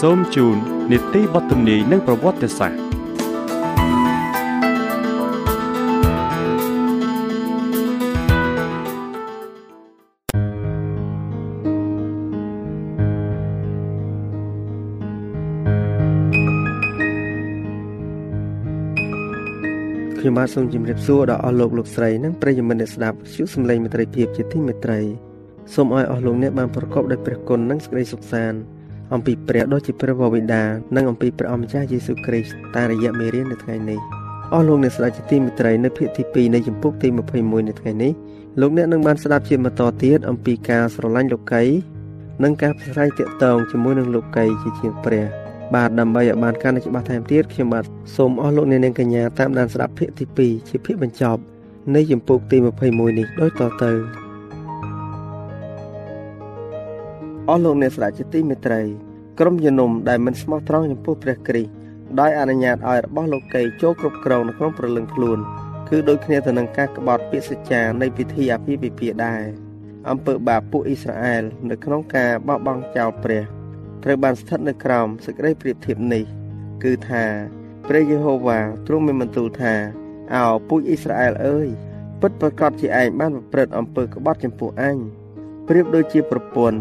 សូមជូននីតិបទទំនាយនិងប្រវត្តិសាស្ត្រខ្ញុំបាទសូមជម្រាបសួរដល់អស់លោកលោកស្រីនិងប្រិយមិត្តអ្នកស្ដាប់ជួបសម្លេងមេត្រីភាពជាទីមេត្រីសូមឲ្យអស់លោកអ្នកបានប្រកបដោយព្រះគុណនិងសេចក្តីសុខសាន្ត អំពីព្រះដ៏ជាព្រះវរបិតានិងអំពីព្រះអម្ចាស់យេស៊ូវគ្រីស្ទតាមរយៈមេរៀននៅថ្ងៃនេះអស់លោកអ្នកស្ដាប់ជាទីមេត្រីនៅភាគទី2នៃចម្ពោះទី21នៅថ្ងៃនេះលោកអ្នកនឹងបានស្ដាប់ជាបន្តទៀតអំពីការស្រឡាញ់លោកីនិងការប្រស្រ័យទាក់ទងជាមួយនឹងលោកីជាជាងព្រះបាទដើម្បីឲ្យបានកាន់តែច្បាស់ថែមទៀតខ្ញុំបាទសូមអស់លោកអ្នកនាងកញ្ញាតាមដានស្ដាប់ភាគទី2ជាភាគបញ្ចប់នៃចម្ពោះទី21នេះដូចតទៅ អស់លោកអ្នកស្ដាប់ជាទីមេត្រីក្រុមជំនុំដែលមិនស្មោះត្រង់ចំពោះព្រះគ្រីស្ទដោយអនុញ្ញាតឲ្យរបស់លោកីចូលគ្រប់គ្រងនៅក្នុងព្រលឹងខ្លួនគឺដូចគ្នាទៅនឹងការក្បត់ពាក្យសច្ចានៃពិធីអាពាហ៍ពិពាហ៍ដែរអំពើបាបពួកអ៊ីស្រាអែលនៅក្នុងការបោះបង់ចោលព្រះត្រូវបានស្ថិតនៅក្រោមសេចក្តីប្រៀបធៀបនេះ គឺថាព្រះយេហូវ៉ាទ្រង់មានបន្ទូលថាអោពួកអ៊ីស្រាអែលអើយពិតប្រកបជាឯងបានប្រព្រឹត្តអំពើក្បត់ចំពោះអញប្រៀបដូចជាប្រពន្ធ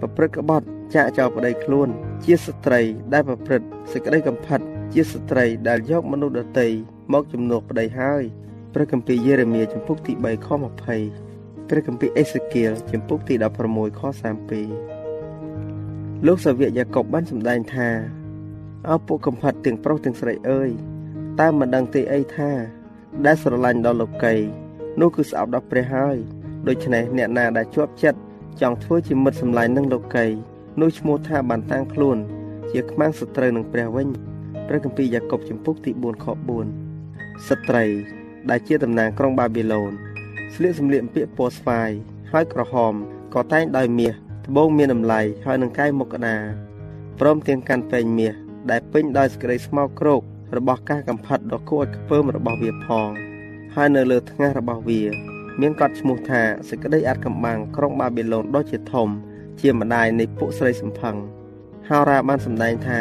ប្រព្រឹត្តក្បត់ចាក់ចោលប្តីខ្លួន ជាស្ត្រីដែលប្រព្រឹត្តសេចក្តីកំផិត ជាស្ត្រីដែលយកមនុស្សដតីមកជំនួសប្តីហើយព្រះគម្ពីរយេរេមៀចំពុកទី3ខ20ព្រះគម្ពីរអេសេគៀលចំពុកទី16ខ32លោកសាវកយ៉ាកុបបានសម្ដែងថាអោពួកកំផិតទាំងប្រុសទាំងស្រីអើយតើមិនដឹងទេអីថា ដែលស្រឡាញ់ដល់លោកីនោះគឺស្អប់ដល់ព្រះហើយដូច្នេះអ្នកណាដែលជាប់ចិត្ត ចង់ធ្វើជាមិត្តសម្លាញ់នឹងលោកីនោះឈ្មោះថាបានតាំងខ្លួន ជាខ្មាំងសត្រូវនឹងព្រះវិញព្រះគម្ពីរយ៉ាកុបចំពុកទី4ខ4ស្ត្រី ដែលជាតំណាងក្រុងបាប៊ីឡូនស្លៀកសម្លៀកបំពាក់ពណ៌ស្វាយហើយក្រហមក៏តែងដោយមាសត្បូងមានតម្លៃហើយនឹងកាយមុខក្តាព្រមទាំងកាន់ពេញមាសដែលពេញដោយសេចក្តីស្មោកគ្រោករបស់ការកំផិតដ៏គួរឲ្យខ្ពើមរបស់វាផង ហើយនៅលើថ្ងាសរបស់វា មានកត់ឈ្មោះថាសេចក្តីអាចកំបាំងក្រុងបាប៊ីឡូនដ៏ជាធំ ជាម្ដាយនៃពួកស្រីសំផឹងហោរាបានសម្ដែងថា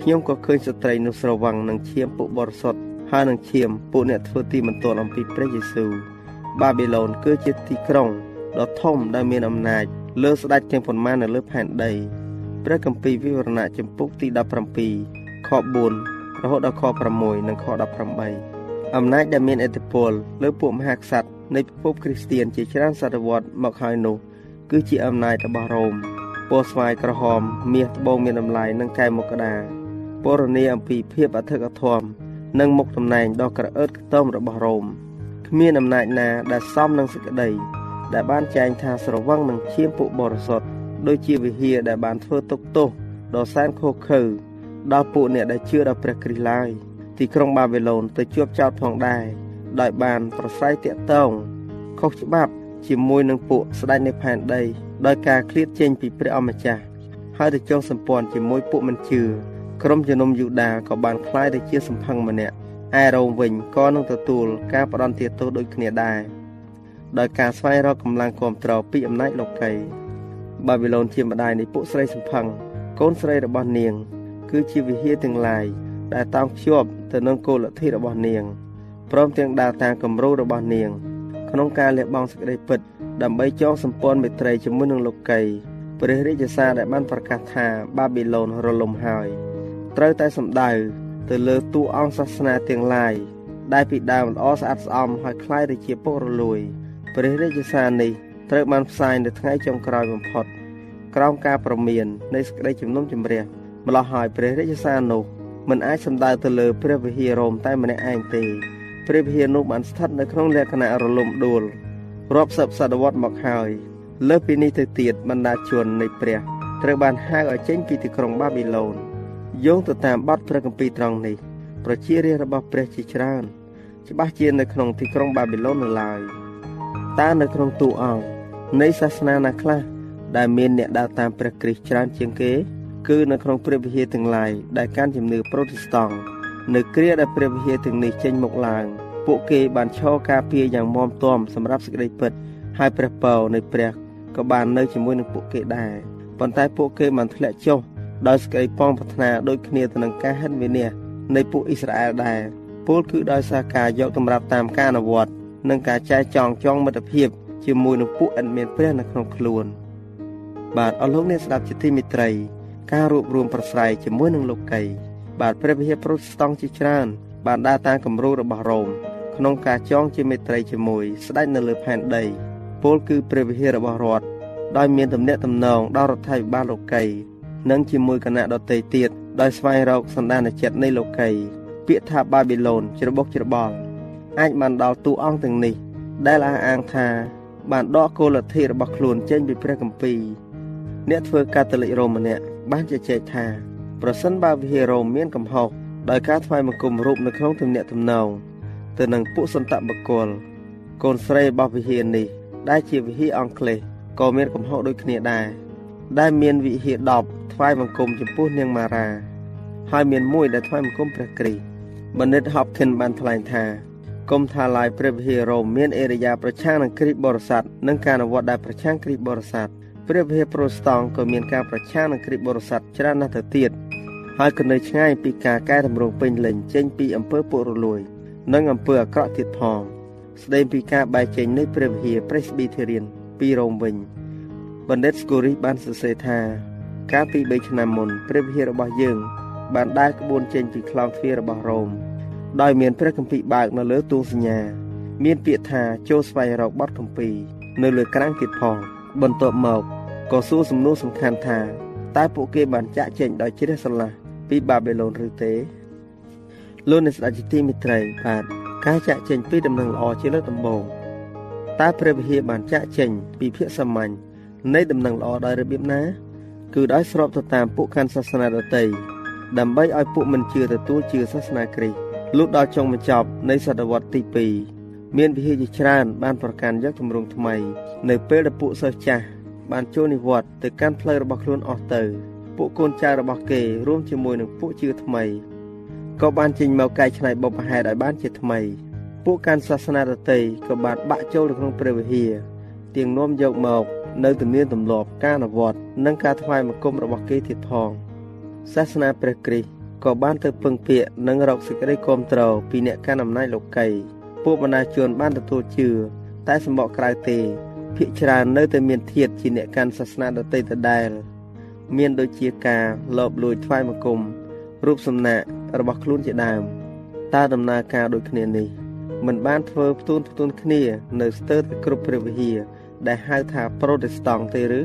ខ្ញុំក៏ឃើញស្ត្រីនោះស្រវឹងនឹងឈាមពួកបរិសុទ្ធហើយនឹងឈាមពួកអ្នកធ្វើទីបន្ទាល់អំពីព្រះយេស៊ូវបាប៊ីឡូនគឺជាទីក្រុងដ៏ធំដែលមានអំណាចលើស្ដេចទាំងប៉ុន្មាននៅលើផែនដីព្រះគម្ពីរវិវរណៈចំពុកទី17ខ4រហូតដល់ខ6និងខ18អំណាចដែលមានឥទ្ធិពលលើពួកមហាក្សត្រ នៃពិភពគ្រីស្ទានជាច្រើនសតវត្សមកហើយនោះ គឺជាអំណាចរបស់រ៉ូមពណ៌ស្វាយក្រហម មាសត្បូងមានតម្លៃនិងកែមកក្តាពរនីអំពីភាពអធិកអធមនិងមុខតំណែងដ៏ក្រអឺតខ្ទមរបស់រ៉ូមគ្មានអំណាចណាដែលសមនឹងសេចក្តីដែលបានចែងថាស្រវឹងនឹងឈាមពួកបរិសុទ្ធដូចជាវិហារដែលបានធ្វើទុកទោសដ៏សែនខុសខើដល់ពួកអ្នកដែលជឿដល់ព្រះគ្រីស្ទឡើយទីក្រុងបាប៊ីឡូនទៅជាប់ចោតផងដែរ ដោយបានប្រស្រ័យតាក់ទងខុសច្បាប់ជាមួយនឹងពួកស្ដេចនៃផែនដីដោយការឃ្លាតចេញពីព្រះអម្ចាស់ហើយទៅចងសម្ព័ន្ធជាមួយពួកមិនជឿក្រុមជំនុំយូដាក៏បានคล้ายទៅជាសម្ផឹងម្នាក់ឯរ៉ូមវិញក៏នឹងទទួលការផ្ដន់ទាទោសដូចគ្នាដែរដោយការស្វែងរកកម្លាំងគ្រប់គ្រងពីអំណាចលោកីបាប៊ីឡូនជាម្ដាយនៃពួកស្រីសម្ផឹងកូនស្រីរបស់នាង គឺជាវិហារទាំងឡាយដែលតោងភ្ជាប់ទៅនឹងគោលលទ្ធិរបស់នាង ព្រមទាំងដើរតាមគំរូរបស់នាងក្នុងការលះបង់សេចក្តីពិតដើម្បីចងសម្ព័ន្ធមេត្រីជាមួយនឹងលោកី ព្រះរាជសារដែលបានប្រកាសថាបាប៊ីឡូនរលំហើយត្រូវតែសម្ដៅទៅលើទូអង្គសាសនាទាំងឡាយដែលពីដើមល្អស្អាតស្អំហើយคล้ายទៅជាពុករលួយព្រះរាជសារនេះត្រូវបានផ្សាយនៅថ្ងៃចុងក្រោយបំផុត ក្រោមការប្រមាននៃសេចក្តីជំនុំជម្រះម្ល៉េះហើយព្រះរាជសារនោះមិនអាចសម្ដៅទៅលើព្រះវិហាររ៉ូមតែម្នាក់ឯងទេ ព្រះវិហារនោះបានស្ថិតនៅក្នុងលក្ខណៈរលំដួលរាប់សិបសតវត្សមកហើយលើសពីនេះទៅទៀតបណ្ដាជននៃព្រះត្រូវបានហៅឲ្យចេញពីទីក្រុងបាប៊ីឡូនយោងទៅតាមបទព្រះគម្ពីរត្រង់នេះប្រជារាស្ត្ររបស់ព្រះជាច្រើន ច្បាស់ជានៅក្នុងទីក្រុងបាប៊ីឡូននៅឡើយតើនៅក្នុងទូអង្គនៃសាសនាណាខ្លះដែលមានអ្នកដើរតាមព្រះគ្រីស្ទច្រើនជាងគេ គឺនៅក្នុងព្រះវិហារទាំងឡាយដែលកាន់ជំនឿប្រូតេស្តង់ នៅគ្រាដែលព្រះវិហារទាំងនេះចេញមកឡើង ពួកគេបានឈរការពារយ៉ាងមាំទាំសម្រាប់សេចក្តីពិត ហើយព្រះពរនៃព្រះក៏បាននៅជាមួយនឹងពួកគេដែរប៉ុន្តែពួកគេបានធ្លាក់ចុះដោយសេចក្តីប៉ងប្រាថ្នាដូចគ្នាទៅនឹងការហិនវិនាសនៃពួកអ៊ីស្រាអែលដែរពលគឺដោយសារការយកតម្រាប់តាមការអនុវត្តនិងការចែកចង់ចង់មិត្តភាពជាមួយនឹងពួកឥតមានព្រះនៅក្នុងខ្លួនបាទអរលោកអ្នកស្ដាប់ជាទីមេត្រី ការរួបរวมប្រស្រ័យជាមួយនឹងលោកី បាទព្រះវិហារប្រូតស្តង់ជាច្រើន បានដើរតាមគំរូរបស់រ៉ូមក្នុងការចងជាមេត្រីជាមួយស្ដេចនៅលើផែនដីពលគឺព្រះវិហាររបស់រដ្ឋដោយមានទំនាក់ទំនងដល់រដ្ឋាភិបាលលោកីនិងជាមួយគណៈដទៃទៀតដោយស្វែងរកសន្តានចិត្តនៃលោកីពាក្យថាបាប៊ីឡូនច្របូកច្របល់អាចបានដល់ទូអង្គទាំងនេះ ដែលអះអាងថាបានដកគោលលទ្ធិរបស់ខ្លួនចេញពីព្រះគម្ពីរអ្នកធ្វើកាតូលិករ៉ូមម្នាក់បានជជែកថា ប្រសិនបើវិហាររ៉ូមមានកំហុសដោយការថ្វាយបង្គំរូបនៅក្នុងទំនាក់ទំនងទៅនឹងពួកសន្តបកុលកូនស្រីរបស់វិហារនេះ ដែលជាវិហារអង់គ្លេសក៏មានកំហុសដូចគ្នាដែរដែលមានវិហារ10ថ្វាយបង្គំចំពោះនាងម៉ារ៉ាហើយមានមួយដែលថ្វាយបង្គំព្រះគ្រីស្ទបណ្ឌិត Hopkins បានថ្លែងថាគុំថាឡាយព្រះវិហាររ៉ូមមានអេរយាប្រឆាំងនឹងគ្រីស្ទបរិស័ទនិងការអនុវត្តដែលប្រឆាំងគ្រីស្ទបរិស័ទព្រះវិហារប្រូស្តង់ក៏មានការប្រឆាំងនឹងគ្រីស្ទបរិស័ទច្រើនណាស់ទៅទៀត ហើយក៏នៅឆ្ងាយពីការកែតម្រង់ពេញលេញចេញពីអំពើពុករលួយ និងអំពើអាក្រក់ទៀតផង ស្ដីពីការបែកចេញនៃព្រះវិហារ Presbyterian ពីរ៉ូមវិញបណ្ឌិតស្គូរីបានសរសេរថា កាលពី3ឆ្នាំមុនព្រះវិហាររបស់យើង បានដើរក្បួនចេញពីខ្លោងទ្វាររបស់រ៉ូមដោយមានព្រះគម្ពីរបើកនៅលើទូសញ្ញា មានពាក្យថាចូលស្វែងរកបទគម្ពីរនៅលើក្រាំងទៀតផងបន្ទាប់មកក៏សួរសំណួរសំខាន់ថាតើពួកគេបានចាក់ចែងដោយជ្រះស្រឡះ ពីបាប៊ីឡូនឬទេលោកអ្នកស្ដេចជាទីមិត្តរីបាទការចាក់ចែងពីដំណឹងល្អជាលើកដំបូងតើព្រះវិហារបានចាក់ចែងពីភាគសាមញ្ញនៃដំណឹងល្អដោយរបៀបណាគឺដោយស្របទៅតាមពួកកាន់សាសនាដទៃដើម្បីឲ្យពួកមិនជឿទទួលជឿសាសនាគ្រីស្ទលុះដល់ចុងបញ្ចប់នៃសតវត្សទី2មានវិហារជាច្រើនបានប្រកាន់យកទម្រង់ថ្មី នៅពេលដែលពួកសិស្សចាស់បានចូលនិវត្តន៍ទៅកាន់ផ្លូវរបស់ខ្លួនអស់ទៅ ពួកកូនចៅរបស់គេរួមជាមួយនឹងពួកជឿថ្មីក៏បានចេញមកកែច្នៃបុព្វហេតុឲ្យបានជាថ្មី ពួកកាន់សាសនាដទៃក៏បានបាក់ចូលទៅក្នុងព្រះវិហារទៀងនាំយកមកនៅទំនៀមទម្លាប់ការអនុវត្តនិងការថ្វាយបង្គំរបស់គេទៀតផងសាសនាព្រះគ្រីស្ទក៏បានទៅពឹងពាក្យនិងរកសេចក្តីគ្រប់គ្រងពីអ្នកកាន់អំណាចលោកីពួកបណ្ដាជនបានទទួលជឿតែសម្បកក្រៅទេភិកច្រើននៅតែមានធៀបជាអ្នកកាន់សាសនាដទៃដដែល មានដូចជាការលបលួចថ្វាយបង្គំរូបសំណាករបស់ខ្លួនជាដើមតើដំណើរការដូចគ្នានេះមិនបានធ្វើផ្ទួនផ្ទួនគ្នា នៅស្ទើរតែគ្រប់ព្រះវិហារដែលហៅថាប្រូតេស្តង់ទេឬ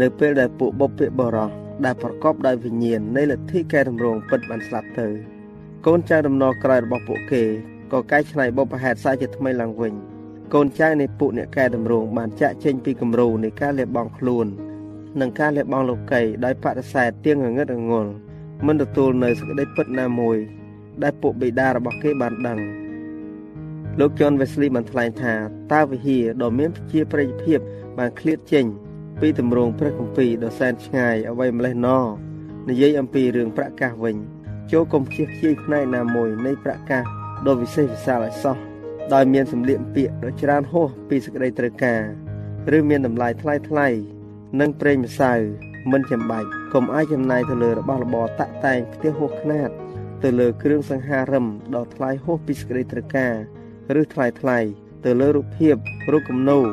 នៅពេលដែលពួកបុព្វបរោះដែលប្រកបដោយវិញ្ញាណនៃលទ្ធិកែតម្រង់ពិតបានស្លាប់ទៅ កូនចៅដំណរក្រោយរបស់ពួកគេក៏កែច្នៃបុព្វហេតុសាជាថ្មីឡើងវិញ កូនចៅនៃពួកអ្នកកែតម្រង់បានចាក់ចេញពីគំរូនៃការលះបង់ខ្លួន និងការលះបង់លោកីដោយបដិសេធទៀងងងឹតងល់មិនទទួលនៅសេចក្តីពិតណាមួយ ដែលពួកបិតារបស់គេបានដឹងលោកជន់វេស្លីបានថ្លែងថាតើវិហារដ៏មានប្រជាប្រិយភាពបានឃ្លាតចេញ ពីទម្រង់ព្រះគម្ពីរដ៏សែនឆ្ងាយអ្វីម្លេះណោនិយាយអំពីរឿងប្រកាសវិញចូលកុំខ្ជិះខ្ជាយផ្នែកណាមួយនៃប្រកាសដ៏វិសេសវិសាលឲ្យសោះដោយមានសម្លៀកពាក់ដ៏ច្រើនហួសពីសេចក្តីត្រូវការឬមានតម្លៃថ្លៃថ្លៃ និងប្រេងម្សៅមិនចាំបាច់កុំអាចចំណាយទៅលើរបស់របរតាក់តែងផ្ទះហួសខ្នាត ទៅលើគ្រឿងសង្ហារឹមដ៏ថ្លៃហួសពីសេចក្តីត្រូវការឬថ្លៃថ្លៃទៅលើរូបភាពរូបគំនូរ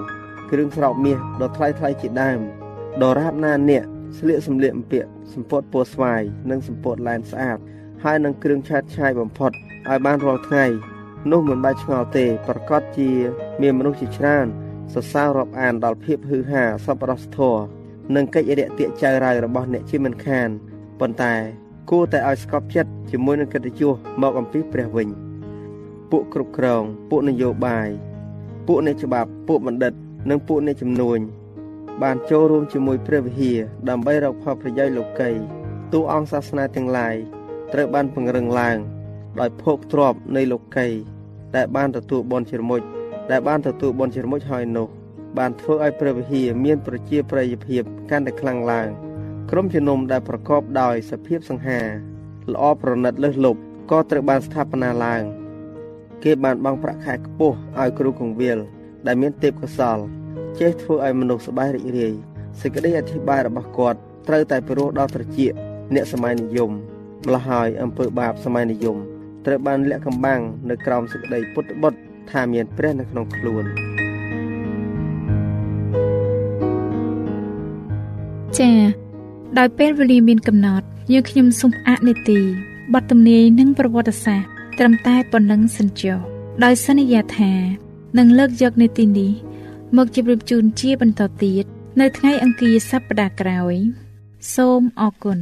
គ្រឿងស្រោបមាសដ៏ថ្លៃថ្លៃជាដើមដរាបណាអ្នកស្លៀកសម្លៀកបំពាក់សម្ពត់ពណ៌ស្វាយនិងសម្ពត់ឡែនស្អាតហើយនឹងគ្រឿងឆើតឆាយបំផុតឲ្យបានរាល់ថ្ងៃនោះមិនបាច់ឆ្ងល់ទេប្រកាសជា មានមនុស្សជាច្រើន សរសើររាប់អានដល់ភាពហឺហាសប្បុរសធម៌និងកិច្ចរាក់ទាក់ចៅរៅរបស់អ្នកជាមិនខានប៉ុន្តែគួរតែឲ្យស្កប់ចិត្តជាមួយនឹងកិត្តិយសមកអំពីព្រះវិញពួកគ្រប់គ្រងពួកនយោបាយពួកអ្នកច្បាប់ពួកបណ្ឌិត និងពួកអ្នកជំនួញបានចូលរួមជាមួយព្រះវិហារដើម្បីរកផលប្រយោជន៍លោកីទូអង្គសាសនាទាំងឡាយត្រូវបានពង្រឹងឡើង ដោយភោគទ្រព្យនៃលោកីដែលបានទទួលបនជាមុច ដែលបានទទួលបនជាមុចហើយនោះបានធ្វើឲ្យព្រះវិហារមានប្រជាប្រិយភាពកាន់តែខ្លាំងឡើងក្រុមជំនុំដែលប្រកបដោយសភាពសង្ហាល្អប្រណិតលើសលប់ក៏ត្រូវបានស្ថាបនាឡើង គេបានបង់ប្រាក់ខែខ្ពស់ឲ្យគ្រូកងវិលដែលមានទេពកោសលចេះធ្វើឲ្យមនុស្សសប្បាយរីករាយសេចក្តីអធិប្បាយរបស់គាត់ត្រូវតែពិរោះដល់ត្រចៀកអ្នកសម័យនិយមម្ល៉េះហើយអំពើបាបសម័យនិយមត្រូវបានលាក់កំបាំងនៅក្រោមសេចក្តីពុតបុត្រ ថាមានព្រះនៅក្នុងខ្លួនចា៎ដោយពេលវេលាមានកំណត់យើងខ្ញុំសូមអនុទីបទទំនាយនិងប្រវត្តិសាស្ត្រត្រឹមតែប៉ុណ្ណឹងសិនចុះដោយសន្យាថានឹងលើកយកនីតិនេះមកជម្រាបជូនជាបន្តទៀតនៅថ្ងៃអង្គារសប្តាហ៍ក្រោយ សូមអរគុណ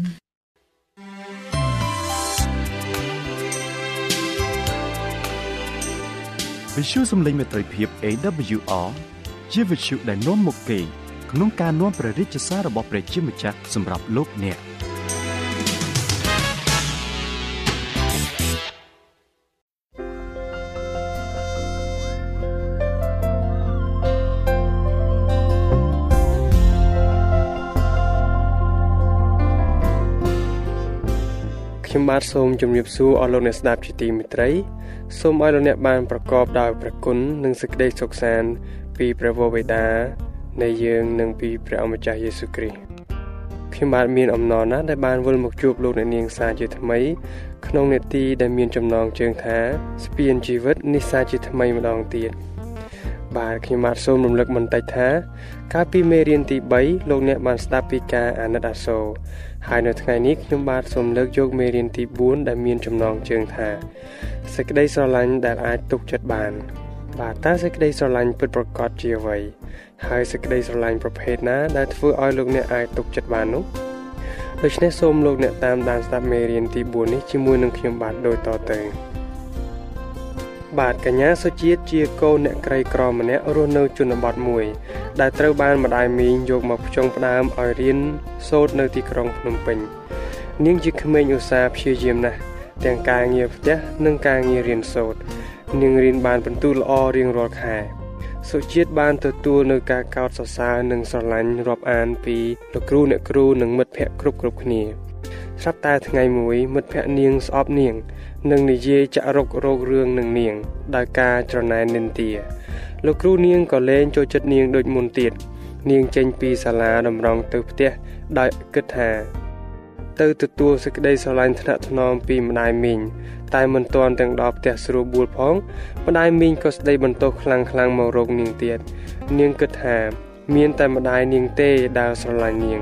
វិទ្យុសំឡេងមេត្រីភាព AWR ជាវិទ្យុដែលនាំមកពីក្នុងការនាំព្រះរាជសាររបស់ព្រះជាម្ចាស់សម្រាប់លោកអ្នកខ្ញុំបាទសូមជម្រាបសួរអស់លោកអ្នកស្ដាប់ជាទីមេត្រី សូមឲ្យលោកអ្នកបានប្រកបដោយព្រះគុណនិងសេចក្តីសុខសាន្តពីព្រះវរបិតានៃយើងនិងពីព្រះអម្ចាស់យេស៊ូវគ្រីស្ទខ្ញុំបាទមានអំណរណាស់ដែលបានវិលមកជួបលោកអ្នកនាងសាជាថ្មី ក្នុងនេតិដែលមានចំណងជើងថាស្ពានជីវិតនេះសាជាថ្មីម្ដងទៀត បាទខ្ញុំបាទសូមរំលឹកបន្តិចថាកាលពីមេរៀនទី3លោកអ្នកបានស្ដាប់ពីការអាណិតអាសូរហើយនៅថ្ងៃនេះខ្ញុំបាទសូមលើកយកមេរៀនទី4ដែលមានចំណងជើងថាសេចក្តីស្រឡាញ់ដែលអាចទុកចិត្តបាន បាទតើសេចក្តីស្រឡាញ់ពិតប្រាកដជាអ្វីហើយសេចក្តីស្រឡាញ់ប្រភេទណាដែលធ្វើឲ្យលោកអ្នកអាចទុកចិត្តបាននោះដូច្នេះសូមលោកអ្នកតាមដានស្ដាប់មេរៀនទី4នេះជាមួយនឹងខ្ញុំបាទដូចតទៅ បាទកញ្ញាសុជាតិជាកូនអ្នកក្រីក្រម្នាក់រស់នៅជនបទមួយ ដែលត្រូវបានម្ដាយមីងយកមកផ្ចង់ផ្ដើមឲ្យរៀនសូត្រនៅទីក្រុងភ្នំពេញ នាងជាក្មេងឧស្សាហ៍ព្យាយាមណាស់ទាំងការងារផ្ទះនិងការងាររៀនសូត្រនាងរៀនបានពិន្ទុល្អរៀងរាល់ខែសុជាតិបានទទួលនៅការកោតសរសើរនិងស្រឡាញ់រាប់អានពីលោកគ្រូអ្នកគ្រូនិងមិត្តភ័ក្តិគ្រប់គ្រប់គ្នាស្រាប់តែថ្ងៃមួយមិត្តភ័ក្តិនាងស្អប់នាង និងនិយាយចាក់រុករោគរឿងនឹងនាងដោយការច្រណែននិន្ទាលោកគ្រូនាងក៏លែងចូលចិត្តនាងដូចមុនទៀតនាងចេញពីសាលាតម្រង់ទៅផ្ទះដោយគិតថា ទៅទទួលសេចក្តីស្រឡាញ់ថ្នាក់ថ្នមពីម្ដាយមីងតែមិនទាន់ទាំងដល់ផ្ទះស្រួលបួលផងម្ដាយមីងក៏ស្ដីបន្ទោសខ្លាំងខ្លាំងមករកនាងទៀតនាងគិតថាមានតែម្ដាយនាងទេដែលស្រឡាញ់នាង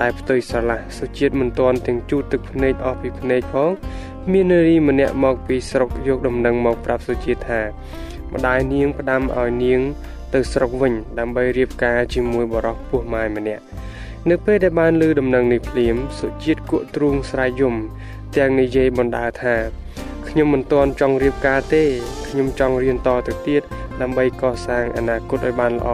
តែផ្ទុយស្រឡះសុជាតិមិនទាន់ទាំងជូតទឹកភ្នែកអស់ពីភ្នែកផង មាននារីម្នាក់មកពីស្រុកយកដំណឹងមកប្រាប់សុជាតិថា ម្ដាយនាងផ្ដាំឲ្យនាង ទៅស្រុកវិញ ដើម្បីរៀបការជាមួយបរិសពោះម៉ាយម្នាក់នៅពេលដែលបានលើដំណឹងនេះភ្លាមសុជាតិគក់ទ្រូងស្រែកយំ ទាំងនិយាយបណ្ដាថាខ្ញុំមិនទាន់ចង់រៀបការទេខ្ញុំចង់រៀនតទៅទៀតដើម្បីកសាងអនាគតឲ្យបានល្អ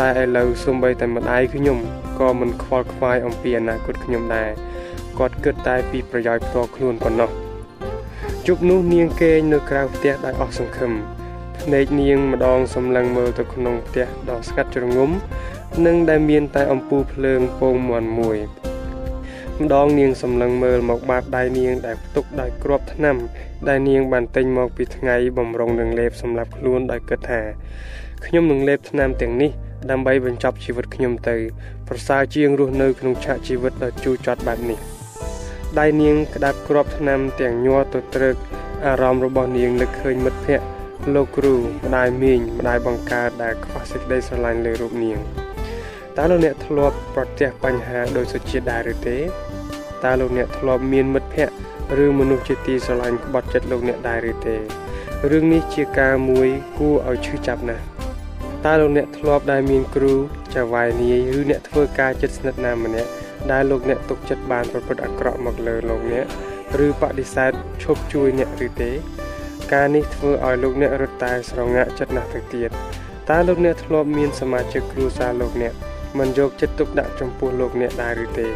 តែឥឡូវសូម្បីតែម្ដាយខ្ញុំក៏មិនខ្វល់ខ្វាយអំពីអនាគតខ្ញុំដែរគាត់គិតតែពីប្រយោជន៍ផ្ទាល់ខ្លួនប៉ុណ្ណោះ ជប់នោះនាងគេងនៅក្រៅផ្ទះដោយអស់សង្ឃឹមភ្នែកនាងម្ដងសម្លឹងមើលទៅក្នុងផ្ទះដ៏ស្ងាត់ជ្រងំនិងដែលមានតែអំពូលភ្លើងពងមន់មួយម្ដងនាងសម្លឹងមើលមកបាតដៃនាងដែលផ្ទុកដោយគ្រាប់ថ្នាំ ដែលនាងបានទិញមកពីថ្ងៃបំរុងនឹងលេបសម្រាប់ខ្លួនដោយគិតថាខ្ញុំនឹងលេបថ្នាំទាំងនេះដើម្បីបញ្ចប់ជីវិតខ្ញុំទៅ ប្រសើរជាងរស់នៅក្នុងឆាកជីវិតដ៏ជូរចត់បែបនេះ ដៃនាងក្តាប់គ្រាប់ថ្នាំទាំងញ័រទៅត្រឹកអារម្មណ៍របស់នាងនឹកឃើញមិត្តភ័ក្តិលោកគ្រូម្ដាយមីងម្ដាយបង្កើតដែលខ្វះសេចក្តីស្រឡាញ់លើរូបនាងតើលោកអ្នកធ្លាប់ប្រទះបញ្ហាដោយសុជាតិដែរឬទេតើលោកអ្នកធ្លាប់មានមិត្តភ័ក្តិឬមនុស្សជាទីស្រឡាញ់ក្បត់ចិត្តលោកអ្នកដែរឬទេរឿងនេះជាការមួយគួរឲ្យឈឺចាប់ណាស់តើលោកអ្នកធ្លាប់ដែលមានគ្រូចៅហ្វាយនាយឬអ្នកធ្វើការចិត្តស្និទ្ធណាម្នាក់ ដែលលោកអ្នកទុកចិត្តបានប្រព្រឹត្តអាក្រក់មកលើលោកអ្នកឬបដិសេធឈប់ជួយអ្នកឬទេ ការនេះធ្វើឲ្យលោកអ្នករត់តែស្រងាក់ចិត្តណាស់ទៅទៀតតើលោកអ្នកធ្លាប់មានសមាជិកគ្រួសារលោកអ្នកមិនយកចិត្តទុកដាក់ចំពោះលោកអ្នកដែរឬទេ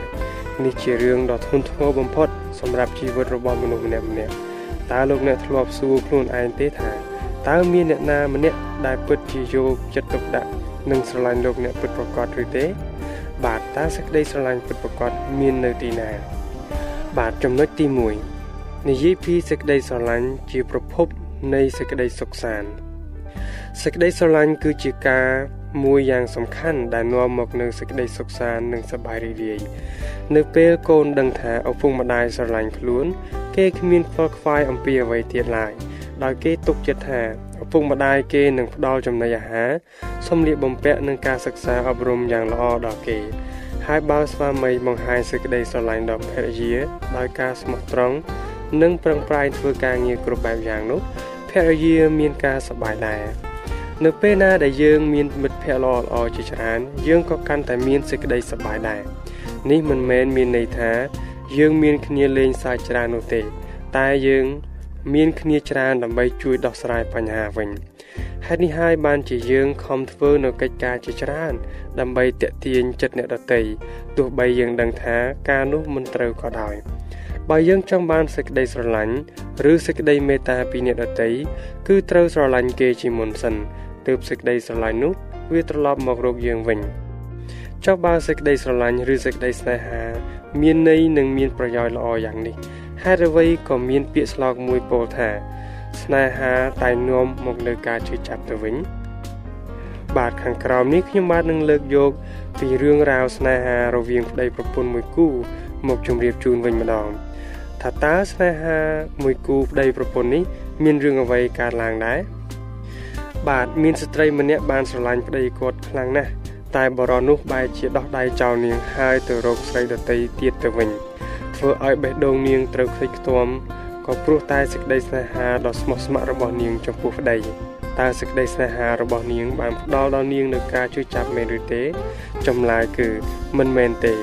នេះជារឿងដ៏ធ្ងន់ធ្ងរបំផុតសម្រាប់ជីវិតរបស់មនុស្សម្នាក់ម្នាក់តើលោកអ្នកធ្លាប់សួរខ្លួនឯងទេថាតើមានអ្នកណាម្នាក់ដែលពិតជាយកចិត្តទុកដាក់និងស្រឡាញ់លោកអ្នកពិតប្រាកដឬទេ បាទតើសេចក្តីស្រឡាញ់ពិតប្រាកដមាននៅទីណា បាទចំណុចទី1និយាយពីសេចក្តីស្រឡាញ់ជាប្រភពនៃសេចក្តីសុខសាន្តសេចក្តីស្រឡាញ់គឺជាការមួយយ៉ាងសំខាន់ដែលនាំមកនូវសេចក្តីសុខសាន្តនិងសប្បាយរីករាយនៅពេលកូនដឹងថាឪពុកម្ដាយស្រឡាញ់ខ្លួន គេគ្មានខ្វល់ខ្វាយអំពីអ្វីទៀតឡើយដោយគេទុកចិត្តថាឪ ពុកម្ដាយគេនឹងផ្ដល់ចំណីអាហារសម្លៀកបំពាក់និងការសិក្សាអប់រំយ៉ាងល្អដល់គេ ហើយបើស្វាមីបង្ហាញសេចក្តីស្រឡាញ់ដល់ភរិយាដោយការស្មោះត្រង់និងប្រឹងប្រែងធ្វើការងារគ្រប់បែបយ៉ាងនោះភរិយាមានការសប្បាយដែរនៅពេលណាដែលយើងមានមិត្តភ័ក្តិល្អៗជាច្រើនយើងក៏កាន់តែមានសេចក្តីសប្បាយដែរនេះមិនមែនមានន័យថា យើងមានគ្នាលេងសើចច្រើននោះទេ តែយើង មានគ្នាច្រើនដើម្បីជួយដោះស្រាយបញ្ហាវិញហេតុនេះហើយបានជាយើងខំធ្វើនៅកិច្ចការជាច្រើន ដើម្បីតេទៀងចិត្តអ្នកដទៃទោះបីយើងដឹងថាការនោះមិនត្រូវក៏ដោយបើយើងចង់បានសេចក្តីស្រឡាញ់ឬសេចក្តីមេត្តាពីអ្នកដទៃគឺត្រូវស្រឡាញ់គេជាមុនសិនទើបសេចក្តីស្រឡាញ់នោះវាត្រឡប់មករកយើងវិញចុះបើសេចក្តីស្រឡាញ់ឬសេចក្តីស្នេហា មានន័យនិងមានប្រយោជន៍ល្អយ៉ាងនេះ ហេតុអ្វីក៏មានពាក្យស្លោកមួយពោលថា ស្នេហាតែនាំមកនៅការជឿចាប់ទៅវិញ បាទខាងក្រោមនេះខ្ញុំបាទនឹងលើកយក ពីរឿងរ៉ាវស្នេហារវាងប្តីប្រពន្ធមួយគូ មកជម្រាបជូនវិញម្ដងថាតើស្នេហាមួយគូប្តីប្រពន្ធនេះ មានរឿងអ្វីកើតឡើងដែរបាទមានស្ត្រីម្នាក់បានស្រឡាញ់ប្តីគាត់ខ្លាំងណាស់តែបរិនោះបែរជាដោះដៃចោលនាងហើយទៅរកស្រីដតីទៀតទៅវិញ ធ្វើឲ្យបេះដូងនាងត្រូវខ្ទេចខ្ទាំក៏ព្រោះតែសេចក្តីស្នេហាដ៏ស្មោះស្ម័គ្ររបស់នាងចំពោះប្តីតើសេចក្តីស្នេហារបស់នាងបានផ្ដល់ដល់នាងនូវការជួយចាប់មែនឬទេចម្លើយគឺមិនមែនទេ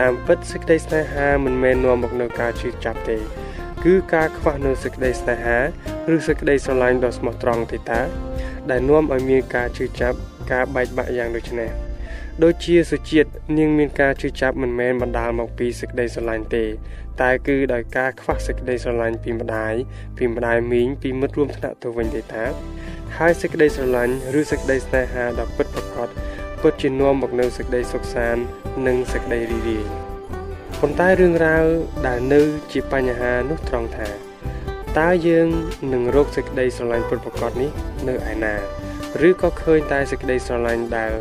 តាមពិតសេចក្តីស្នេហាមិនមែននាំមកនូវការជួយចាប់ទេ គឺការខ្វះនូវសេចក្តីស្នេហាឬសេចក្តីស្រឡាញ់ដ៏ស្មោះត្រង់ទេតាដែលនាំឲ្យមានការជឿចាប់ការបែកបាក់យ៉ាងដូចនេះ ដូចជាសុជាតិនាងមានការជឿចាប់មិនមែនបណ្ដាលមកពីសេចក្តីស្រឡាញ់ទេ តែគឺដោយការខ្វះសេចក្តីស្រឡាញ់ពីម្ដាយពីម្ដាយមីងពីមិត្តរួមថ្នាក់ទៅវិញទេតាហើយសេចក្តីស្រឡាញ់ឬសេចក្តីស្នេហាដ៏ពិតប្រាកដពិតជានាំមកនូវសេចក្តីសុខសាន្តនិងសេចក្តីរីករាយប៉ុន្តែរឿងរ៉ាវដែលនៅជាបញ្ហានោះត្រង់ថាតើយើងនឹងរកសេចក្តីស្រឡាញ់ពិតប្រាកដនេះនៅឯណា ឬក៏ឃើញតែសេចក្តីស្រឡាញ់ដែល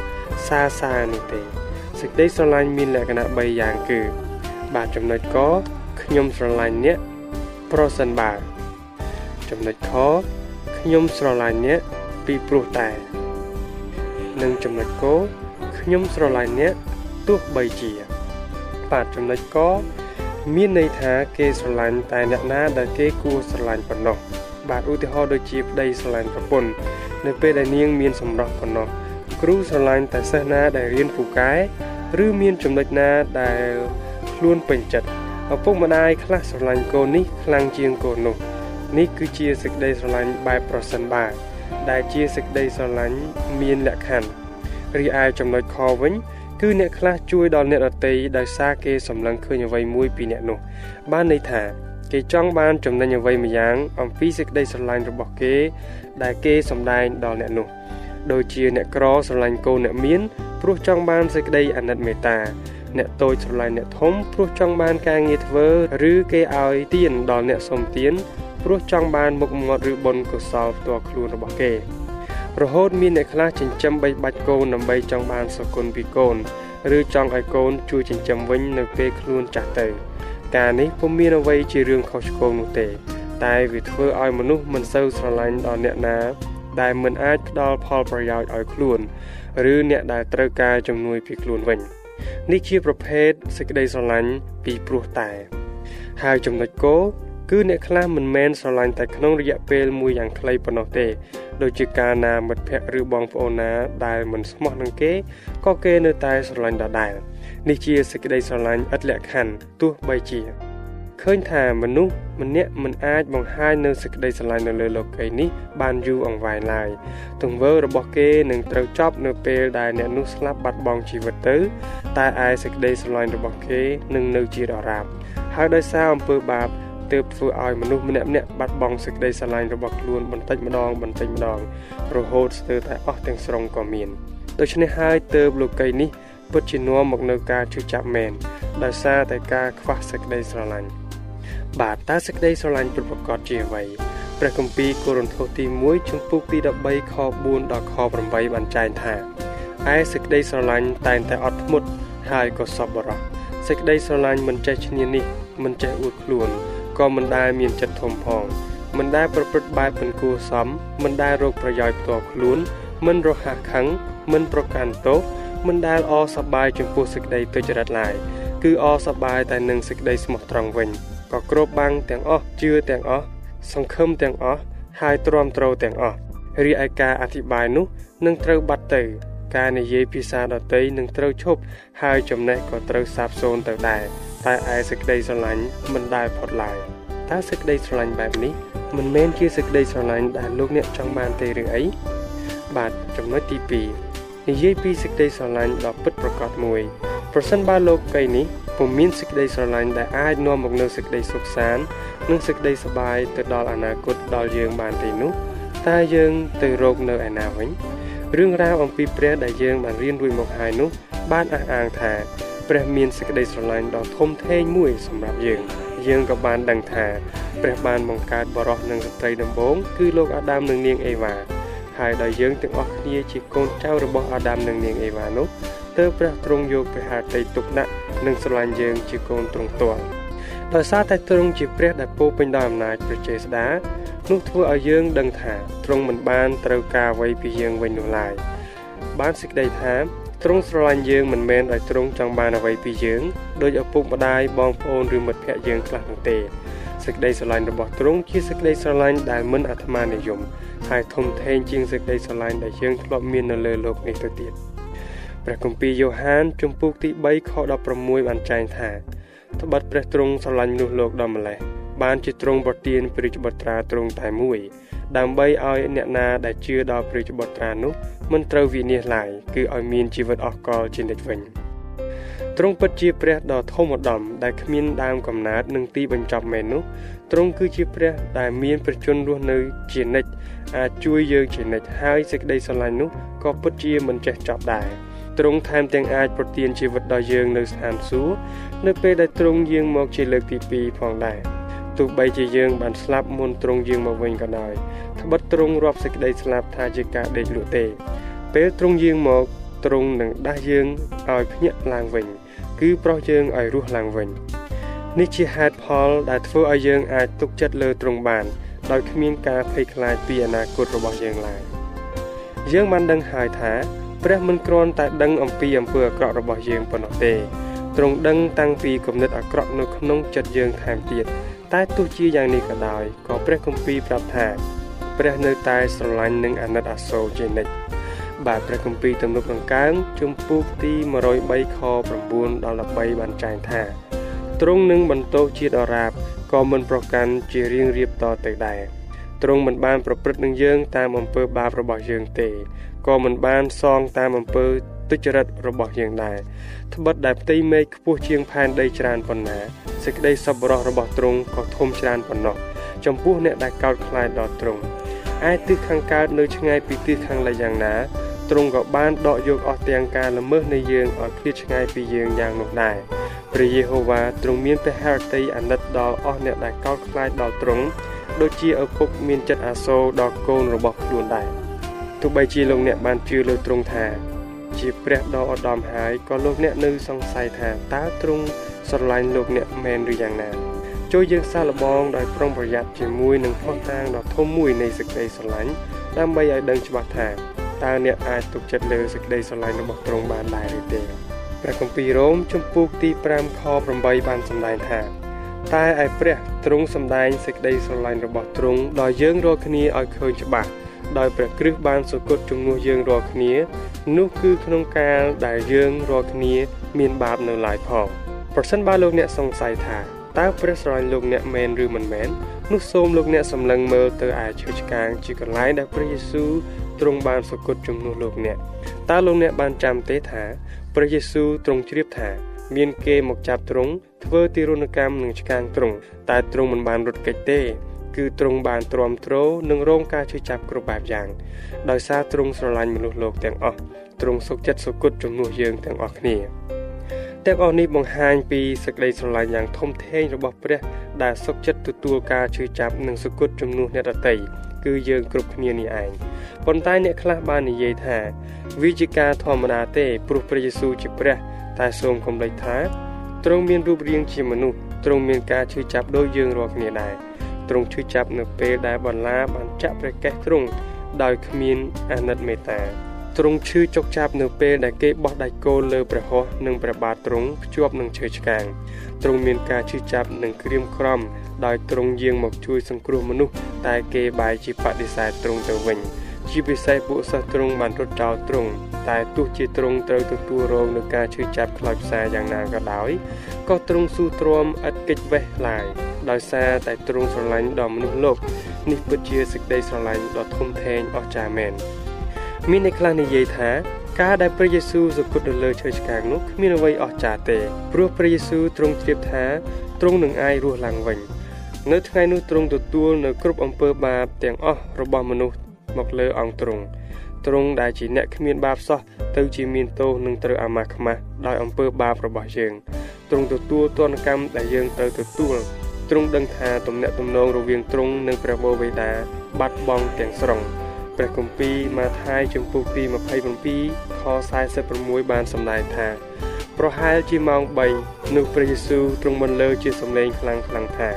សាសានោះទេសេចក្តីស្រឡាញ់មានលក្ខណៈ3យ៉ាងគឺ បាទចំណុចកខ្ញុំស្រឡាញ់អ្នកប្រសិនបើចំណុចខខ្ញុំស្រឡាញ់អ្នកពីព្រោះតែនិងចំណុចកខ្ញុំស្រឡាញ់អ្នកទោះបីជា បាទចំណុចកមានន័យថាគេស្រឡាញ់តែអ្នកណាដែលគេគួរស្រឡាញ់ប៉ុណ្ណោះបាទឧទាហរណ៍ដូចជាប្តីស្រឡាញ់ប្រពន្ធនៅពេលដែលនាងមានសម្រស់ប៉ុណ្ណោះ គ្រូស្រឡាញ់តែសិស្សណាដែលរៀនពូកែឬមានចំណុចណាដែលខ្លួនពេញចិត្តឪពុកម្ដាយខ្លះស្រឡាញ់កូននេះខ្លាំងជាងកូននោះនេះគឺជាសេចក្តីស្រឡាញ់បែបប្រសិនបើដែលជាសេចក្តីស្រឡាញ់មានលក្ខខណ្ឌរីឯចំណុចខវិញគឺអ្នកខ្លះជួយដល់អ្នកដទៃដោយសារគេសម្លឹងឃើញអ្វីមួយពីអ្នកនោះ បានន័យថាគេចង់បានចំណេញអ្វីម្យ៉ាងអំពីសេចក្តីស្រឡាញ់របស់គេ ដែលគេសម្ដែងដល់អ្នកនោះ ដូចជាអ្នកក្រស្រឡាញ់កូនអ្នកមានព្រោះចង់បានសេចក្តីអាណិតមេត្តាអ្នកតូចស្រឡាញ់អ្នកធំព្រោះចង់បានការងារធ្វើឬគេឲ្យទានដល់អ្នកសុំទានព្រោះចង់បានមុខមាត់ឬបុណ្យកុសលផ្ទាល់ខ្លួនរបស់គេរហូតមានអ្នកខ្លះចិញ្ចឹមបីបាច់កូនដើម្បីចង់បានសុគន្ធពីកូនឬចង់ឲ្យកូនជួយចិញ្ចឹមវិញនៅពេលខ្លួនចាស់ទៅ ការនេះពុំមានអ្វីជារឿងខុសឆ្គងនោះទេ តែវាធ្វើឲ្យមនុស្សមិនសូវស្រឡាញ់ដល់អ្នកណា ដែលមិនអាចផ្ដល់ផលប្រយោជន៍ឲ្យខ្លួន ឬអ្នកដែលត្រូវការជំនួយពីខ្លួនវិញនេះជាប្រភេទសេចក្តីស្រឡាញ់ពីព្រោះតែ ហើយចំណុចគោលគឺអ្នកខ្លះមិនមែនស្រឡាញ់តែក្នុងរយៈពេលមួយយ៉ាងខ្លីប៉ុណ្ណោះទេដូចជាការណាមិត្តភ័ក្តិឬបងប្អូនណាដែលមិនស្មោះនឹងគេក៏គេនៅតែស្រឡាញ់ដដែលនេះជាសេចក្តីស្រឡាញ់ឥតលក្ខខណ្ឌទោះបីជា ឃើញថាមនុស្សម្នាក់មិនអាចបង្ហាញនៅសេចក្តីស្រឡាញ់នៅលើលោកីយ៍នេះបានយូរអង្វែងឡើយទង្វើរបស់គេនឹងត្រូវចប់នៅពេលដែលអ្នកនោះស្លាប់បាត់បង់ជីវិតទៅ តែឯសេចក្តីស្រឡាញ់របស់គេនឹងនៅជាដរាបហើយដោយសារអំពើបាបទើបធ្វើឲ្យមនុស្សម្នាក់ម្នាក់បាត់បង់សេចក្តីស្រឡាញ់របស់ខ្លួនបន្តិចម្ដងបន្តិចម្ដង រហូតស្ទើរតែអស់ទាំងស្រុងក៏មានដូច្នេះហើយទើបលោកីនេះពិតជានាំមកនៅការជឿចាប់មែនដោយសារតែការខ្វះសេចក្តីស្រឡាញ់ បាទតើសេចក្តីស្រឡាញ់ពិតប្រាកដជាអ្វីព្រះគម្ពីរកូរិនថូសទី1ជំពូកទី13ខ4ដល់ខ8បានចែងថាឯសេចក្តីស្រឡាញ់តែងតែអត់ធ្មត់ហើយក៏សប្បុរសសេចក្តីស្រឡាញ់មិនចេះឈ្នានេះមិនចេះអួតខ្លួនក៏មិនដែលមានចិត្តធំផងមិនដែលប្រព្រឹត្តបែបមិនគួរសមមិនដែលរកប្រយោជន៍ផ្ទាល់ខ្លួន មិនរហ័សខឹងមិនប្រកាន់ទោសមិនដែលអសប្បាយចំពោះសេចក្តីទុច្ចរិតឡើយគឺអសប្បាយតែនឹងសេចក្តីស្មោះត្រង់វិញ ក៏គ្របបាំងទាំងអស់ជឿទាំងអស់សង្ឃឹមទាំងអស់ហើយទ្រាំទ្រទាំងអស់រីឯការអធិប្បាយនោះនឹងត្រូវបាត់ទៅ ការនិយាយភាសាដតីនឹងត្រូវឈប់ហើយចំណេះក៏ត្រូវសាបសូន្យទៅដែរតែឯសេចក្តីស្រឡាញ់មិនដែលផុតឡើយតើសេចក្តីស្រឡាញ់បែបនេះមិនមែនជាសេចក្តីស្រឡាញ់ដែលលោកអ្នកចង់បានទេឬអីបាទចំណុចទី2និយាយពីសេចក្តីស្រឡាញ់ដ៏ពិតប្រាកដមួយប្រសិនបើលោកីនេះ ពុំមានសេចក្តីស្រឡាញ់ដែលអាចនាំមកនូវសេចក្តីសុខសាន្តនិងសេចក្តីសប្បាយទៅដល់អនាគតដល់យើងបានទេនោះតើយើងទៅរកនៅឯណាវិញរឿងរ៉ាវអំពីព្រះដែលយើងបានរៀនរួចមកហើយនោះ បានអះអាងថាព្រះមានសេចក្តីស្រឡាញ់ដ៏ធំធេងមួយសម្រាប់យើងយើងក៏បានដឹងថាព្រះបានបង្កើតបរិសនិងស្ត្រីដំបូងគឺលោកអាដាមនិងនាងអេវ៉ាហើយដោយយើងទាំងអស់គ្នាជាកូនចៅរបស់អាដាមនិងនាងអេវ៉ានោះ ទើបព្រះទ្រង់យកព្រះハតីទុកដាក់និងស្រឡាញ់យើងជាកូនទ្រង់ទាល់ដោយសារតែទ្រង់ជាព្រះដែលពោពេញដោយអំណាចព្រះចេស្តានោះធ្វើឲ្យយើងដឹងថាទ្រង់មិនបានត្រូវការអ្វីពីយើងវិញនោះឡើយបានសេចក្តីថាទ្រង់ស្រឡាញ់យើងមិនមែនដោយទ្រង់ចង់បានអ្វីពីយើងដោយឪពុកម្ដាយបងប្អូនឬមិត្តភ័ក្តិយើងខ្លះនោះទេសេចក្តីស្រឡាញ់របស់ទ្រង់ជាសេចក្តីស្រឡាញ់ដែលមិនអាត្មានិយមហើយធំធេងជាងសេចក្តីស្រឡាញ់ដែលយើងធ្លាប់មាននៅលើโลกនេះទៅទៀត ព្រះគម្ពីរយ៉ូហានជំពូកទី3ខ16បានចែងថាត្បិតព្រះទ្រង់ស្រឡាញ់មនុស្សលោកដល់ម្លេះបានជាទ្រង់ប្រទានព្រះរាជបុត្រាទ្រង់តែមួយ ដើម្បីឲ្យអ្នកណាដែលជឿដល់ព្រះរាជបុត្រានោះមិនត្រូវវិនាសឡើយគឺឲ្យមានជីវិតអស់កលជានិច្ចវិញទ្រង់ពិតជាព្រះដ៏ធំឧត្តមដែលគ្មានដើមកំណើតនិងទីបញ្ចប់មែននោះទ្រង់គឺជាព្រះដែលមានព្រះជន្មរស់នៅជានិច្ចអាចជួយយើងជានិច្ចហើយសេចក្តីស្រឡាញ់នោះក៏ពិតជាមិនចេះចប់ដែរ ទ្រង់ថែមទាំងអាចប្រទានជីវិតដល់យើងនៅស្ថានសួគ៌នៅពេលដែលទ្រង់យាងមកជាលើកទី2ផងដែរទោះបីជាយើងបានស្លាប់មុនទ្រង់យាងមកវិញក៏ដោយត្បិតទ្រង់រាប់សេចក្តីស្លាប់ថាជាការដេកលក់ទេ ពេលទ្រង់យាងមកទ្រង់នឹងដាស់យើងឲ្យភ្ញាក់ឡើងវិញ គឺប្រោះយើងឲ្យរស់ឡើងវិញនេះជាហេតុផលដែលធ្វើឲ្យយើងអាចទុកចិត្តលើទ្រង់បានដោយគ្មានការភ័យខ្លាចពីអនាគតរបស់យើងឡើយយើងបានដឹងហើយថា ព្រះមិនគ្រាន់តែដឹងអំពីអំពើអាក្រក់របស់យើងប៉ុណ្ណោះទេទ្រង់ដឹងតាំងពីគំនិតអាក្រក់នៅក្នុងចិត្តយើងថែមទៀតតែទោះជាយ៉ាងនេះក៏ដោយក៏ព្រះគម្ពីរប្រាប់ថាព្រះនៅតែស្រឡាញ់និងអាណិតអាសូរជានិច្ចបាទព្រះគម្ពីរទំនុកដង្កើងជំពូកទី103ខ9ដល់13បានចែងថាទ្រង់នឹងបន្ទោសជាដរាបក៏មិនប្រកាន់ជារៀងរៀបតទៅដែរទ្រង់មិនបានប្រព្រឹត្តនឹងយើងតាមអំពើបាបរបស់យើងទេ ក៏មិនបានសងតាមអំពើទុច្ចរិតរបស់យើងដែរត្បិតដែលផ្ទៃមេឃខ្ពស់ជាងផែនដីច្រើនប៉ុណ្ណាសេចក្តីសប្បុរសរបស់ទ្រង់ក៏ធំច្រើនប៉ុណ្ណោះចំពោះអ្នកដែលកោតខ្លាចដល់ទ្រង់ឯទិសខាងកើតនៅឆ្ងាយពីទិសខាងលិចយ៉ាងណាទ្រង់ក៏បានដកយកអស់ទាំងការល្មើសនៃយើងឲ្យឃ្លាតឆ្ងាយពីយើងយ៉ាងនោះដែរព្រះយេហូវ៉ាទ្រង់មានព្រះハរតីអាណិតដល់អស់អ្នកដែលកោតខ្លាចដល់ទ្រង់ដូចជាឪពុកមានចិត្តអាសូរដល់កូនរបស់ខ្លួនដែរ ទោះបីជាលោកអ្នកបានជឿលើទ្រង់ថា ជាព្រះដ៏ឧត្តមហើយក៏លោកអ្នកនៅសង្ស័យថាតើទ្រង់ស្រឡាញ់លោកអ្នកមែនឬយ៉ាងណាចូលយើងសាកល្បងដោយប្រុងប្រយ័ត្នជាមួយនឹងផ្ោះតាងដ៏ធំមួយនៃសេចក្តីស្រឡាញ់ដើម្បីឲ្យដឹងច្បាស់ថាតើអ្នកអាចទុកចិត្តលើសេចក្តីស្រឡាញ់របស់ទ្រង់បានដែរឬទេព្រះគម្ពីររ៉ូមជំពូកទី5ខ8បានសម្ដែងថាតែឯព្រះទ្រង់សម្ដែងសេចក្តីស្រឡាញ់របស់ទ្រង់ដល់យើងរាល់គ្នាឲ្យឃើញច្បាស់ ដោយព្រះគ្រិស្តបានសុគតជំនួសយើងរាល់គ្នានោះគឺក្នុងកាលដែលយើងរាល់គ្នាមានបាបនៅឡើយផងប្រសិនបើលោកអ្នកសង្ស័យថាតើព្រះស្រឡាញ់លោកអ្នកមែនឬមិនមែននោះសូមលោកអ្នកសម្លឹងមើលទៅឯឈើឆ្កាងជាកន្លែងដែលព្រះយេស៊ូវទ្រង់បានសុគតជំនួសលោកអ្នកតើលោកអ្នកបានចាំទេថាព្រះយេស៊ូវទ្រង់ជ្រាបថាមានគេមកចាប់ទ្រង់ធ្វើទារុណកម្មនឹងឆ្កាងទ្រង់តែទ្រង់មិនបានរត់គេចទេ គឺទ្រង់បានទ្រាំទ្រនឹងរងការឈឺចាប់គ្រប់បែបយ៉ាង ដោយសារទ្រង់ស្រឡាញ់មនុស្សលោកទាំងអស់ទ្រង់សុខចិត្តសុគតជំនួសយើងទាំងអស់គ្នាទាំងអស់នេះបង្ហាញពីសេចក្តីស្រឡាញ់យ៉ាងធំធេងរបស់ព្រះ ដែលសុខចិត្តទទួលការឈឺចាប់និងសុគតជំនួសអ្នកដទៃគឺយើងគ្រប់គ្នានេះឯងប៉ុន្តែអ្នកខ្លះបាននិយាយថាវាជាការធម្មតាទេព្រោះព្រះយេស៊ូវជាព្រះ តែសូមកុំភ្លេចថាទ្រង់មានរូបរាងជាមនុស្សទ្រង់មានការឈឺចាប់ដូចយើងរាល់គ្នាដែរ ទ្រង់ឈឺចាប់នៅពេលដែលបន្លាបានចាក់ព្រះកេះទ្រង់ដោយគ្មានអាណិតមេត្តាទ្រង់ឈឺចុកចាប់នៅពេលដែលគេបោះដាច់គោលលើព្រះហស្ថនិងព្រះបាទទ្រង់ភ្ជាប់នឹងឈើឆ្កាងទ្រង់មានការឈឺចាប់និងក្រៀមក្រំដោយទ្រង់យាងមកជួយសង្គ្រោះមនុស្សតែគេបែរជាបដិសេធទ្រង់ទៅវិញជាពិសេសពួកសិស្សទ្រង់បានរត់ចោលទ្រង់ តែទោះជាទ្រង់ត្រូវទទួលរងនឹងការឈឺចាប់ខ្លោចផ្សាយ៉ាងណាក៏ដោយក៏ទ្រង់ស៊ូទ្រាំឥតកិច្ចវេះឡើយដោយសារតែទ្រង់ស្រឡាញ់ដល់មនុស្សលោកនេះពិតជាសេចក្តីស្រឡាញ់ដ៏ធំធេងអស្ចារ្យមែនមានអ្នកខ្លះនិយាយថាការដែលព្រះយេស៊ូវសគត់នៅលើឈើឆ្កាងនោះគ្មានអ្វីអស្ចារ្យទេព្រោះព្រះយេស៊ូវទ្រង់ជ្រាបថាទ្រង់នឹងអាចរស់ឡើងវិញនៅថ្ងៃនោះទ្រង់ទទួលនៅគ្រប់អំពើបាបទាំងអស់របស់មនុស្សមកលើអង្គទ្រង់ ទ្រង់ដែលជាអ្នកគ្មានបាបសោះទៅជាមានទោសនឹងត្រូវអាម៉ាស់ខ្មាស់ដោយអំពើបាបរបស់យើងទ្រង់ទទួលទណ្ឌកម្មដែលយើងត្រូវទទួលទ្រង់ដឹងថាទំនាក់ទំនងរវាងទ្រង់និងព្រះបូវេដាបាត់បង់ទាំងស្រុងព្រះគម្ពីរម៉ាថាយជំពូកទី27ខ46បានសម្ដែងថា ប្រហែលជាម៉ោង3នោះព្រះយេស៊ូវទ្រង់បន្លឺជាសំឡេងខ្លាំងខ្លាំងថា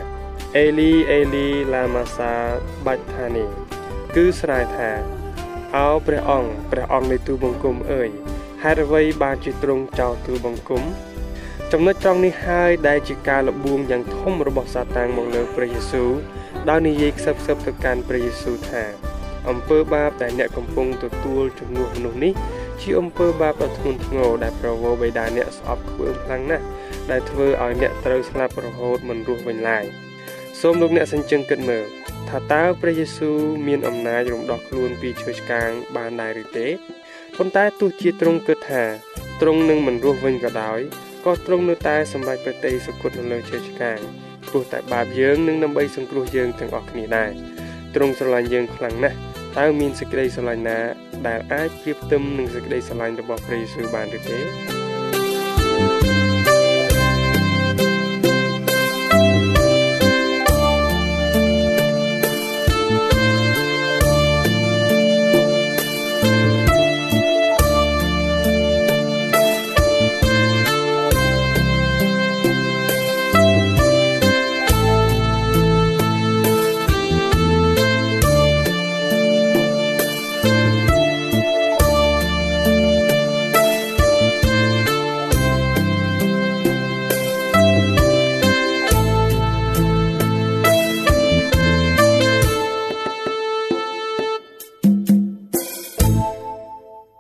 អេលីអេលីឡាម៉ាសាបាច់ថានីគឺស្រែថា អោព្រះអង្គព្រះអង្គនៃទូបង្គំអើយហេតុអ្វីបានជាទ្រង់ចោលទូបង្គំចំណុចត្រង់នេះហើយដែលជាការលបួងយ៉ាងធំរបស់សាតាំងមកលើព្រះយេស៊ូវដោយនិយាយខ្សឹបខ្សឹបទៅកាន់ព្រះយេស៊ូវថាអំពើបាបដែលអ្នកកំពុងទទួលជំនួសមនុស្សនេះជាអំពើបាបដ៏ធ្ងន់ធ្ងរដែលប្រវោបិតាអ្នកស្អប់ខ្ពើមខ្លាំងណាស់ដែលធ្វើឲ្យអ្នកត្រូវស្លាប់រហូតមិនរស់វិញឡើយសូមលោកអ្នកសេចក្ដីគិតមើល ថាតើព្រះយេស៊ូវមានអំណាចរំដោះខ្លួនពីឈើឆ្កាងបានដែរឬទេប៉ុន្តែទោះជាទ្រង់គិតថាទ្រង់នឹងមិនរស់វិញក៏ដោយក៏ទ្រង់នៅតែសម្រេចប្រតិសុគតនៅលើឈើឆ្កាងព្រោះតែបាបយើងនឹងដើម្បីសង្គ្រោះយើងទាំងអស់គ្នាដែរទ្រង់ស្រឡាញ់យើងខ្លាំងណាស់តើមានសេចក្តីស្រឡាញ់ណាដែលអាចប្រៀបផ្ទឹមនឹងសេចក្តីស្រឡាញ់របស់ព្រះយេស៊ូវបានឬទេ